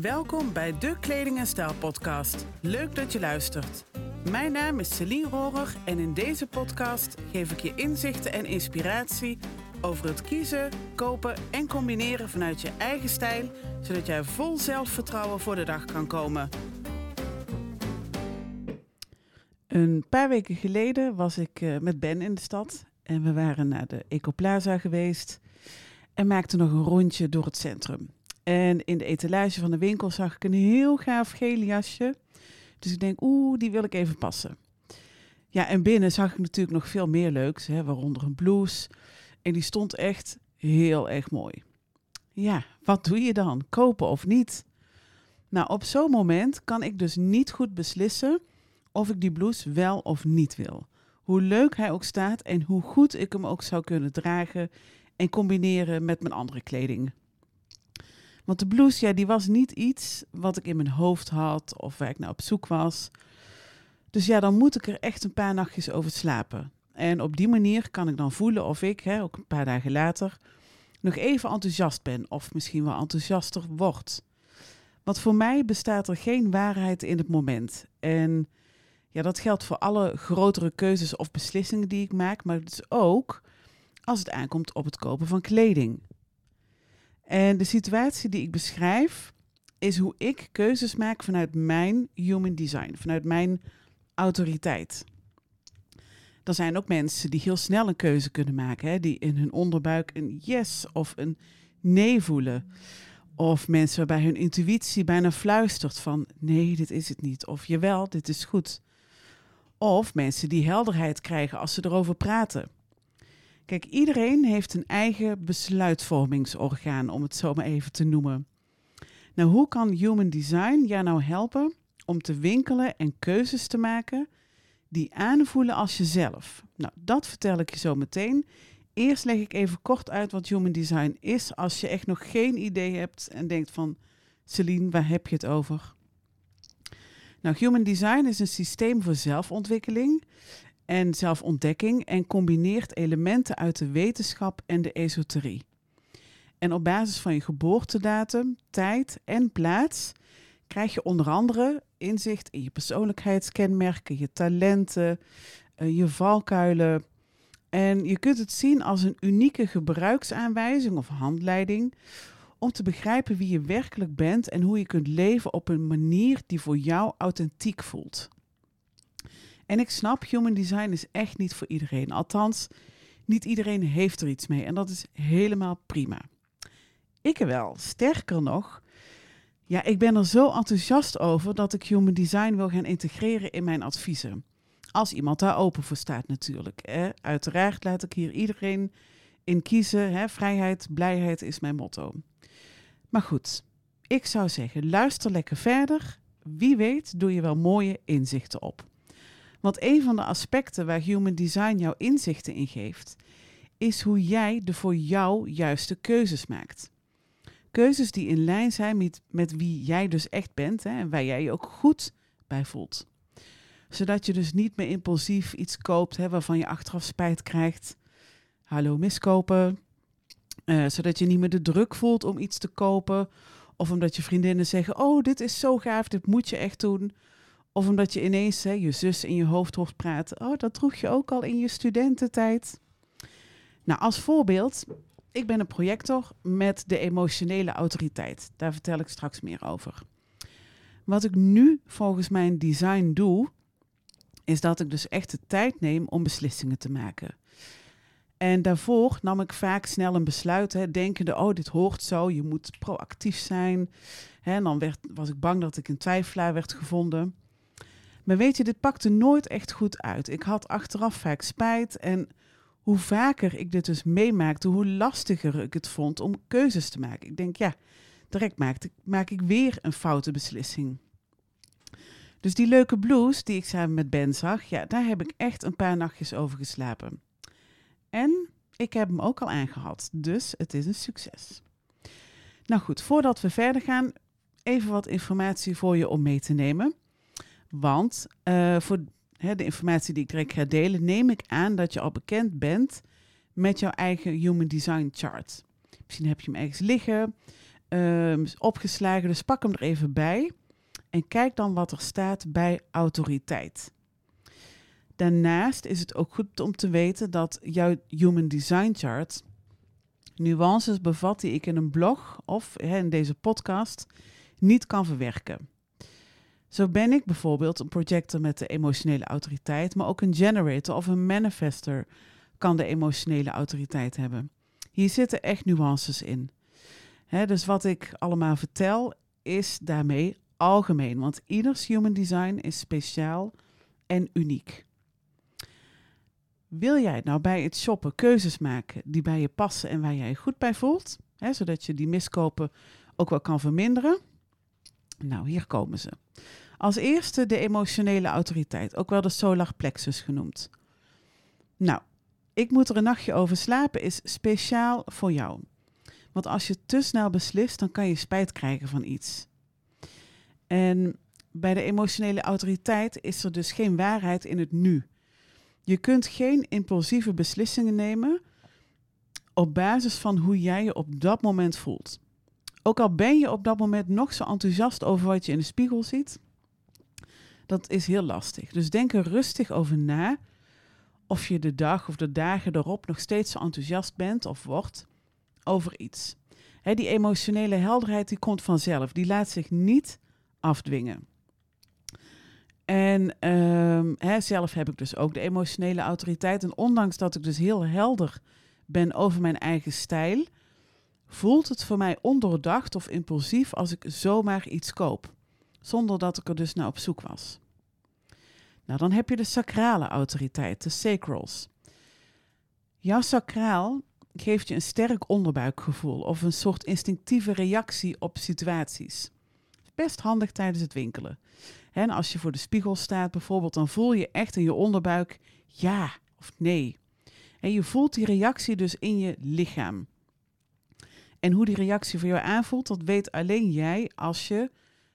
Welkom bij de Kleding en Stijl podcast. Leuk dat je luistert. Mijn naam is Celine Rohrer en in deze podcast geef ik je inzichten en inspiratie over het kiezen, kopen en combineren vanuit je eigen stijl, zodat jij vol zelfvertrouwen voor de dag kan komen. Een paar weken geleden was ik eh, met Ben in de stad en we waren naar de Ecoplaza geweest en maakten nog een rondje door het centrum. En in de etalage van de winkel zag ik een heel gaaf geel jasje. Dus ik denk, oeh, die wil ik even passen. Ja, en binnen zag ik natuurlijk nog veel meer leuks, hè, waaronder een blouse. En die stond echt heel erg mooi. Ja, wat doe je dan? Kopen of niet? Nou, op zo'n moment kan ik dus niet goed beslissen of ik die blouse wel of niet wil. Hoe leuk hij ook staat en hoe goed ik hem ook zou kunnen dragen en combineren met mijn andere kleding. Want de blouse, ja, die was niet iets wat ik in mijn hoofd had of waar ik naar op zoek was. Dus ja, dan moet ik er echt een paar nachtjes over slapen. En op die manier kan ik dan voelen of ik, hè, ook een paar dagen later, nog even enthousiast ben of misschien wel enthousiaster word. Want voor mij bestaat er geen waarheid in het moment. En ja, dat geldt voor alle grotere keuzes of beslissingen die ik maak, maar dus ook als het aankomt op het kopen van kleding. En de situatie die ik beschrijf is hoe ik keuzes maak vanuit mijn human design, vanuit mijn autoriteit. Er zijn ook mensen die heel snel een keuze kunnen maken, hè, die in hun onderbuik een yes of een nee voelen. Of mensen waarbij hun intuïtie bijna fluistert van nee, dit is het niet. Of jawel, dit is goed. Of mensen die helderheid krijgen als ze erover praten. Kijk, iedereen heeft een eigen besluitvormingsorgaan, om het zo maar even te noemen. Nou, hoe kan Human Design jou nou helpen om te winkelen en keuzes te maken die aanvoelen als jezelf? Nou, dat vertel ik je zo meteen. Eerst leg ik even kort uit wat Human Design is, als je echt nog geen idee hebt en denkt van, Celine, waar heb je het over? Nou, Human Design is een systeem voor zelfontwikkeling en zelfontdekking en combineert elementen uit de wetenschap en de esoterie. En op basis van je geboortedatum, tijd en plaats krijg je onder andere inzicht in je persoonlijkheidskenmerken, je talenten, eh, je valkuilen. En je kunt het zien als een unieke gebruiksaanwijzing of handleiding om te begrijpen wie je werkelijk bent en hoe je kunt leven op een manier die voor jou authentiek voelt. En ik snap, human design is echt niet voor iedereen. Althans, niet iedereen heeft er iets mee en dat is helemaal prima. Ik wel. Sterker nog, ja, ik ben er zo enthousiast over dat ik human design wil gaan integreren in mijn adviezen. Als iemand daar open voor staat natuurlijk. Hè. Uiteraard laat ik hier iedereen in kiezen. Hè. Vrijheid, blijheid is mijn motto. Maar goed, ik zou zeggen, luister lekker verder. Wie weet doe je wel mooie inzichten op. Want een van de aspecten waar Human Design jouw inzichten in geeft, is hoe jij de voor jou juiste keuzes maakt. Keuzes die in lijn zijn met, met wie jij dus echt bent hè, en waar jij je ook goed bij voelt. Zodat je dus niet meer impulsief iets koopt hè, waarvan je achteraf spijt krijgt. Hallo miskopen. Uh, zodat je niet meer de druk voelt om iets te kopen. Of omdat je vriendinnen zeggen: Oh, dit is zo gaaf, dit moet je echt doen. Of omdat je ineens hè, je zus in je hoofd hoort praten. Oh, dat droeg je ook al in je studententijd. Nou, als voorbeeld, ik ben een projector met de emotionele autoriteit. Daar vertel ik straks meer over. Wat ik nu volgens mijn design doe, is dat ik dus echt de tijd neem om beslissingen te maken. En daarvoor nam ik vaak snel een besluit, hè, denkende, oh, dit hoort zo, je moet proactief zijn. En dan werd, was ik bang dat ik een twijfelaar werd gevonden. Maar weet je, dit pakte nooit echt goed uit. Ik had achteraf vaak spijt en hoe vaker ik dit dus meemaakte, hoe lastiger ik het vond om keuzes te maken. Ik denk, ja, direct maak ik, maak ik weer een foute beslissing. Dus die leuke blues die ik samen met Ben zag, ja, daar heb ik echt een paar nachtjes over geslapen. En ik heb hem ook al aangehad, dus het is een succes. Nou goed, voordat we verder gaan, even wat informatie voor je om mee te nemen. Want uh, voor hè, de informatie die ik direct ga delen, neem ik aan dat je al bekend bent met jouw eigen Human Design Chart. Misschien heb je hem ergens liggen. ehm, opgeslagen, dus pak hem er even bij. En kijk dan wat er staat bij autoriteit. Daarnaast is het ook goed om te weten dat jouw Human Design Chart nuances bevat die ik in een blog of hè, in deze podcast niet kan verwerken. Zo ben ik bijvoorbeeld een projector met de emotionele autoriteit, maar ook een generator of een manifester kan de emotionele autoriteit hebben. Hier zitten echt nuances in. dus wat ik allemaal vertel is daarmee algemeen, want ieders human design is speciaal en uniek. Wil jij nou bij het shoppen keuzes maken die bij je passen en waar jij je goed bij voelt, zodat je die miskopen ook wel kan verminderen? Nou, hier komen ze. Als eerste de emotionele autoriteit, ook wel de solar plexus genoemd. Nou, ik moet er een nachtje over slapen is speciaal voor jou. Want als je te snel beslist, dan kan je spijt krijgen van iets. En bij de emotionele autoriteit is er dus geen waarheid in het nu. Je kunt geen impulsieve beslissingen nemen op basis van hoe jij je op dat moment voelt. Ook al ben je op dat moment nog zo enthousiast over wat je in de spiegel ziet, dat is heel lastig. Dus denk er rustig over na of je de dag of de dagen erop nog steeds zo enthousiast bent of wordt over iets. die emotionele helderheid die komt vanzelf, die laat zich niet afdwingen. En um, zelf heb ik dus ook de emotionele autoriteit. En ondanks dat ik dus heel helder ben over mijn eigen stijl, voelt het voor mij ondoordacht of impulsief als ik zomaar iets koop, zonder dat ik er dus naar op zoek was. Nou, dan heb je de sacrale autoriteit, de sacrals. Jouw sacraal geeft je een sterk onderbuikgevoel of een soort instinctieve reactie op situaties. Best handig tijdens het winkelen. En als je voor de spiegel staat bijvoorbeeld, dan voel je echt in je onderbuik ja of nee. En je voelt die reactie dus in je lichaam. En hoe die reactie voor jou aanvoelt, dat weet alleen jij als je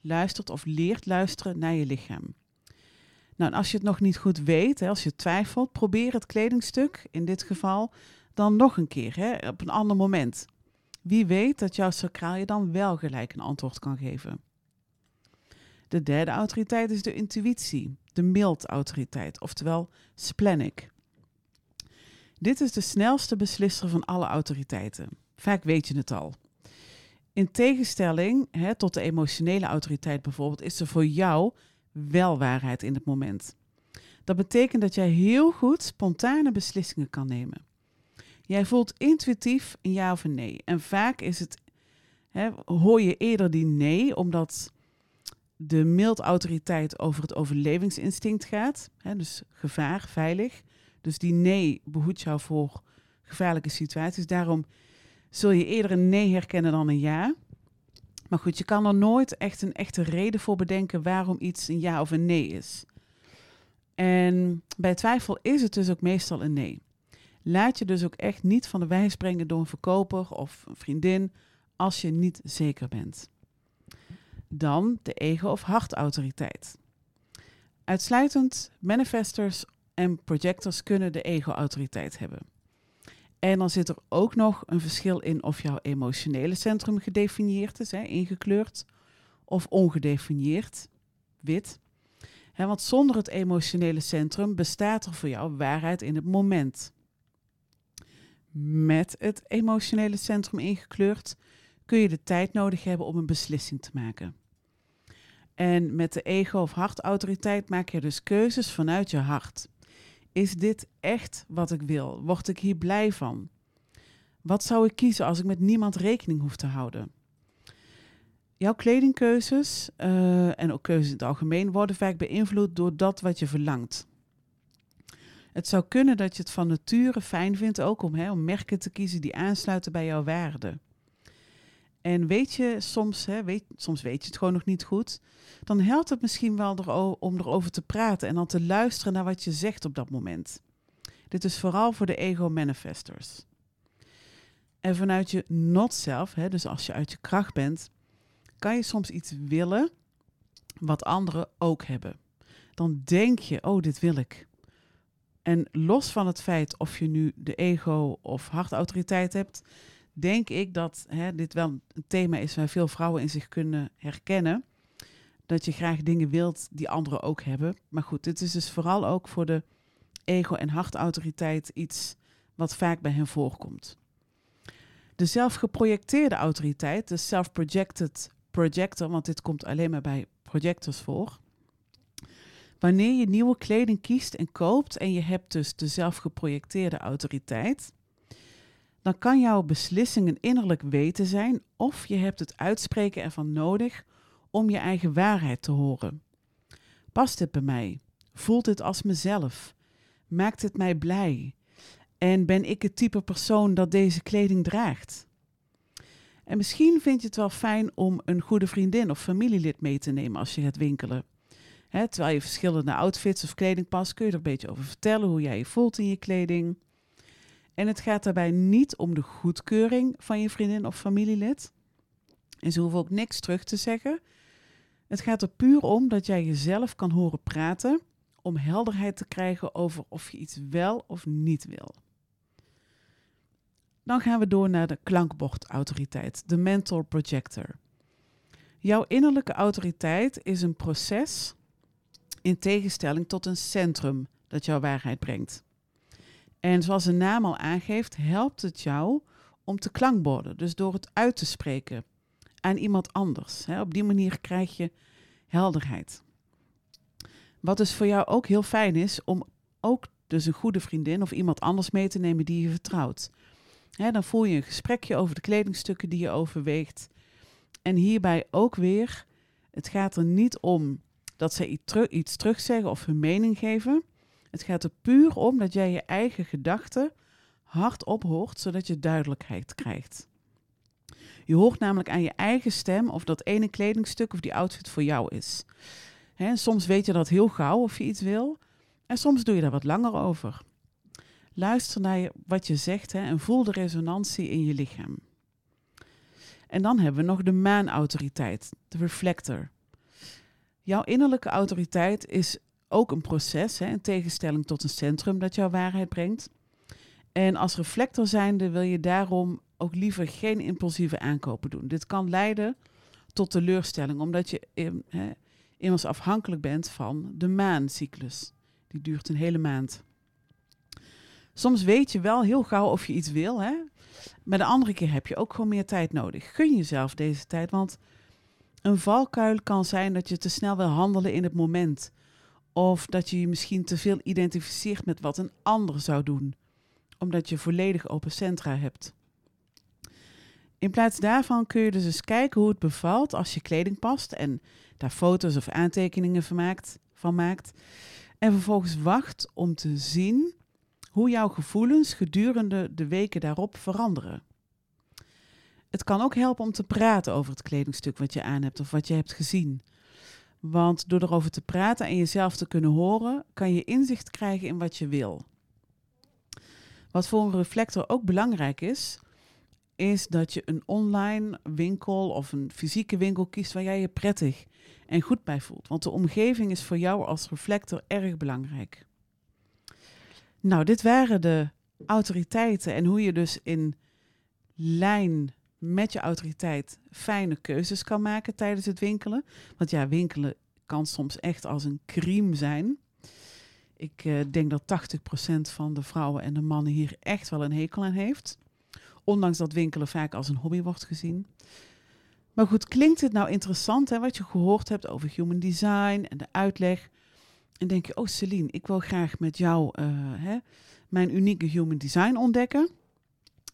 luistert of leert luisteren naar je lichaam. Nou, en als je het nog niet goed weet, hè, als je twijfelt, probeer het kledingstuk, in dit geval, dan nog een keer, hè, op een ander moment. Wie weet dat jouw sacraal je dan wel gelijk een antwoord kan geven. De derde autoriteit is de intuïtie, de mild-autoriteit, oftewel splenic. Dit is de snelste beslisser van alle autoriteiten. Vaak weet je het al. In tegenstelling hè, tot de emotionele autoriteit bijvoorbeeld, is er voor jou wel waarheid in het moment. Dat betekent dat jij heel goed spontane beslissingen kan nemen. Jij voelt intuïtief een ja of een nee. En vaak is het, hè, hoor je eerder die nee, omdat de mild autoriteit over het overlevingsinstinct gaat. Hè, dus gevaar, veilig. Dus die nee behoedt jou voor gevaarlijke situaties. Daarom zul je eerder een nee herkennen dan een ja. Maar goed, je kan er nooit echt een echte reden voor bedenken waarom iets een ja of een nee is. En bij twijfel is het dus ook meestal een nee. Laat je dus ook echt niet van de wijs brengen door een verkoper of een vriendin als je niet zeker bent. Dan de ego- of hartautoriteit. Uitsluitend manifestors en projectors kunnen de ego-autoriteit hebben. En dan zit er ook nog een verschil in of jouw emotionele centrum gedefinieerd is, hè, ingekleurd, of ongedefinieerd, wit. Want zonder het emotionele centrum bestaat er voor jou waarheid in het moment. Met het emotionele centrum ingekleurd kun je de tijd nodig hebben om een beslissing te maken. En met de ego- of hartautoriteit maak je dus keuzes vanuit je hart. Is dit echt wat ik wil? Word ik hier blij van? Wat zou ik kiezen als ik met niemand rekening hoef te houden? Jouw kledingkeuzes uh, en ook keuzes in het algemeen worden vaak beïnvloed door dat wat je verlangt. Het zou kunnen dat je het van nature fijn vindt ook om, hè, om merken te kiezen die aansluiten bij jouw waarden. En weet je, soms, hè, weet, soms weet je het gewoon nog niet goed. Dan helpt het misschien wel om erover te praten en dan te luisteren naar wat je zegt op dat moment. Dit is vooral voor de ego-manifestors. En vanuit je not-self, dus als je uit je kracht bent, kan je soms iets willen wat anderen ook hebben. Dan denk je, oh, dit wil ik. En los van het feit of je nu de ego of hartautoriteit hebt, denk ik dat hè, dit wel een thema is waar veel vrouwen in zich kunnen herkennen. Dat je graag dingen wilt die anderen ook hebben. Maar goed, dit is dus vooral ook voor de ego- en hartautoriteit iets wat vaak bij hen voorkomt. De zelfgeprojecteerde autoriteit, de self-projected projector, want dit komt alleen maar bij projectors voor. Wanneer je nieuwe kleding kiest en koopt en je hebt dus de zelfgeprojecteerde autoriteit, dan kan jouw beslissing een innerlijk weten zijn of je hebt het uitspreken ervan nodig om je eigen waarheid te horen. Past dit bij mij? Voelt dit als mezelf? Maakt het mij blij? En ben ik het type persoon dat deze kleding draagt? En misschien vind je het wel fijn om een goede vriendin of familielid mee te nemen als je gaat winkelen. Terwijl je verschillende outfits of kleding past, kun je er een beetje over vertellen hoe jij je voelt in je kleding. En het gaat daarbij niet om de goedkeuring van je vriendin of familielid. En ze hoeven ook niks terug te zeggen. Het gaat er puur om dat jij jezelf kan horen praten om helderheid te krijgen over of je iets wel of niet wil. Dan gaan we door naar de klankbordautoriteit, de mental projector. Jouw innerlijke autoriteit is een proces in tegenstelling tot een centrum dat jouw waarheid brengt. En zoals de naam al aangeeft, helpt het jou om te klankborden, dus door het uit te spreken aan iemand anders. Op die manier krijg je helderheid. Wat dus voor jou ook heel fijn is om ook dus een goede vriendin of iemand anders mee te nemen die je vertrouwt. dan voel je een gesprekje over de kledingstukken die je overweegt. En hierbij ook weer, het gaat er niet om dat ze iets terugzeggen of hun mening geven. Het gaat er puur om dat jij je eigen gedachten hardop hoort, zodat je duidelijkheid krijgt. Je hoort namelijk aan je eigen stem of dat ene kledingstuk of die outfit voor jou is. Soms weet je dat heel gauw of je iets wil. En soms doe je daar wat langer over. Luister naar wat je zegt en voel de resonantie in je lichaam. En dan hebben we nog de maanautoriteit, de reflector. Jouw innerlijke autoriteit is ook een proces, hè, in tegenstelling tot een centrum dat jouw waarheid brengt. En als reflector zijnde wil je daarom ook liever geen impulsieve aankopen doen. Dit kan leiden tot teleurstelling, omdat je hè, immers afhankelijk bent van de maancyclus. Die duurt een hele maand. Soms weet je wel heel gauw of je iets wil, hè? maar de andere keer heb je ook gewoon meer tijd nodig. Gun jezelf deze tijd, want een valkuil kan zijn dat je te snel wil handelen in het moment. Of dat je je misschien te veel identificeert met wat een ander zou doen, omdat je volledig open centra hebt. In plaats daarvan kun je dus eens kijken hoe het bevalt als je kleding past en daar foto's of aantekeningen van maakt, van maakt. En vervolgens wacht om te zien hoe jouw gevoelens gedurende de weken daarop veranderen. Het kan ook helpen om te praten over het kledingstuk wat je aan hebt of wat je hebt gezien. Want door erover te praten en jezelf te kunnen horen, kan je inzicht krijgen in wat je wil. Wat voor een reflector ook belangrijk is, is dat je een online winkel of een fysieke winkel kiest waar jij je prettig en goed bij voelt. Want de omgeving is voor jou als reflector erg belangrijk. Nou, dit waren de autoriteiten en hoe je dus in lijn met je autoriteit fijne keuzes kan maken tijdens het winkelen. Want ja, winkelen kan soms echt als een crime zijn. Ik uh, denk dat 80% van de vrouwen en de mannen hier echt wel een hekel aan heeft. Ondanks dat winkelen vaak als een hobby wordt gezien. Maar goed, klinkt het nou interessant hè, wat je gehoord hebt over human design en de uitleg? En denk je, oh Celine, ik wil graag met jou uh, hè, mijn unieke human design ontdekken.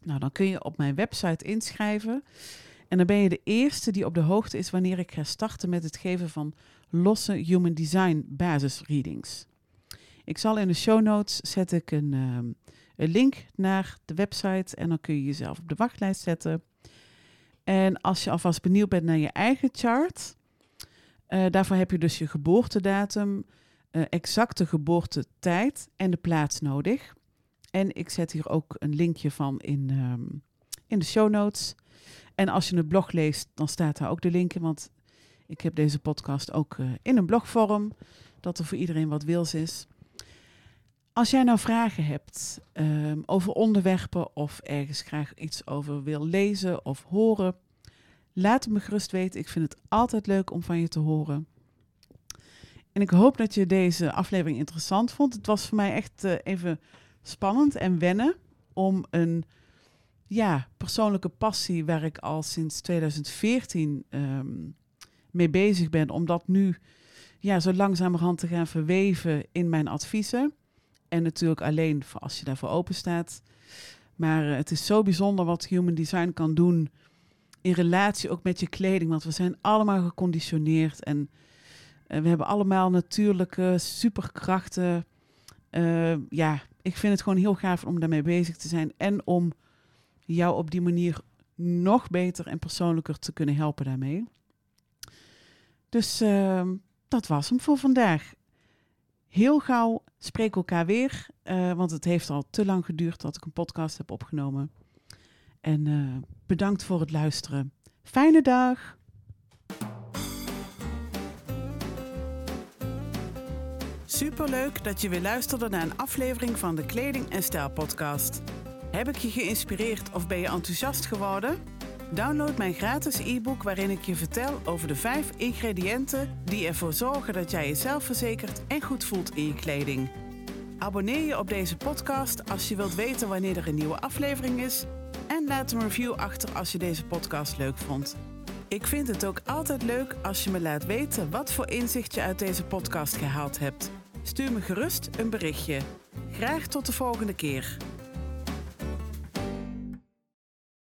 Nou, dan kun je op mijn website inschrijven. En dan ben je de eerste die op de hoogte is wanneer ik ga starten met het geven van losse human design basisreadings. Ik zal in de show notes zet ik een, uh, een link naar de website en dan kun je jezelf op de wachtlijst zetten. En als je alvast benieuwd bent naar je eigen chart, uh, daarvoor heb je dus je geboortedatum, uh, exacte geboortetijd en de plaats nodig. En ik zet hier ook een linkje van in, um, in de show notes. En als je het blog leest, dan staat daar ook de link in, want ik heb deze podcast ook uh, in een blogvorm, dat er voor iedereen wat wils is. Als jij nou vragen hebt ehm, over onderwerpen of ergens graag iets over wil lezen of horen, laat het me gerust weten. Ik vind het altijd leuk om van je te horen. En ik hoop dat je deze aflevering interessant vond. Het was voor mij echt uh, even spannend en wennen om een ja, persoonlijke passie waar ik al sinds 2014 um, mee bezig ben, om dat nu ja, zo langzamerhand te gaan verweven in mijn adviezen. En natuurlijk alleen voor als je daarvoor open staat. Maar uh, het is zo bijzonder wat human design kan doen in relatie ook met je kleding. Want we zijn allemaal geconditioneerd en uh, we hebben allemaal natuurlijke superkrachten. Uh, ja, ik vind het gewoon heel gaaf om daarmee bezig te zijn. En om jou op die manier nog beter en persoonlijker te kunnen helpen daarmee. Dus uh, dat was hem voor vandaag. Heel gauw spreek elkaar weer, uh, want het heeft al te lang geduurd dat ik een podcast heb opgenomen. En uh, bedankt voor het luisteren. Fijne dag! Superleuk dat je weer luisterde naar een aflevering van de Kleding en Stijl podcast. Heb ik je geïnspireerd of ben je enthousiast geworden? Download mijn gratis e-book waarin ik je vertel over de vijf ingrediënten die ervoor zorgen dat jij jezelf verzekert en goed voelt in je kleding. Abonneer je op deze podcast als je wilt weten wanneer er een nieuwe aflevering is en laat een review achter als je deze podcast leuk vond. Ik vind het ook altijd leuk als je me laat weten wat voor inzicht je uit deze podcast gehaald hebt. Stuur me gerust een berichtje. Graag tot de volgende keer.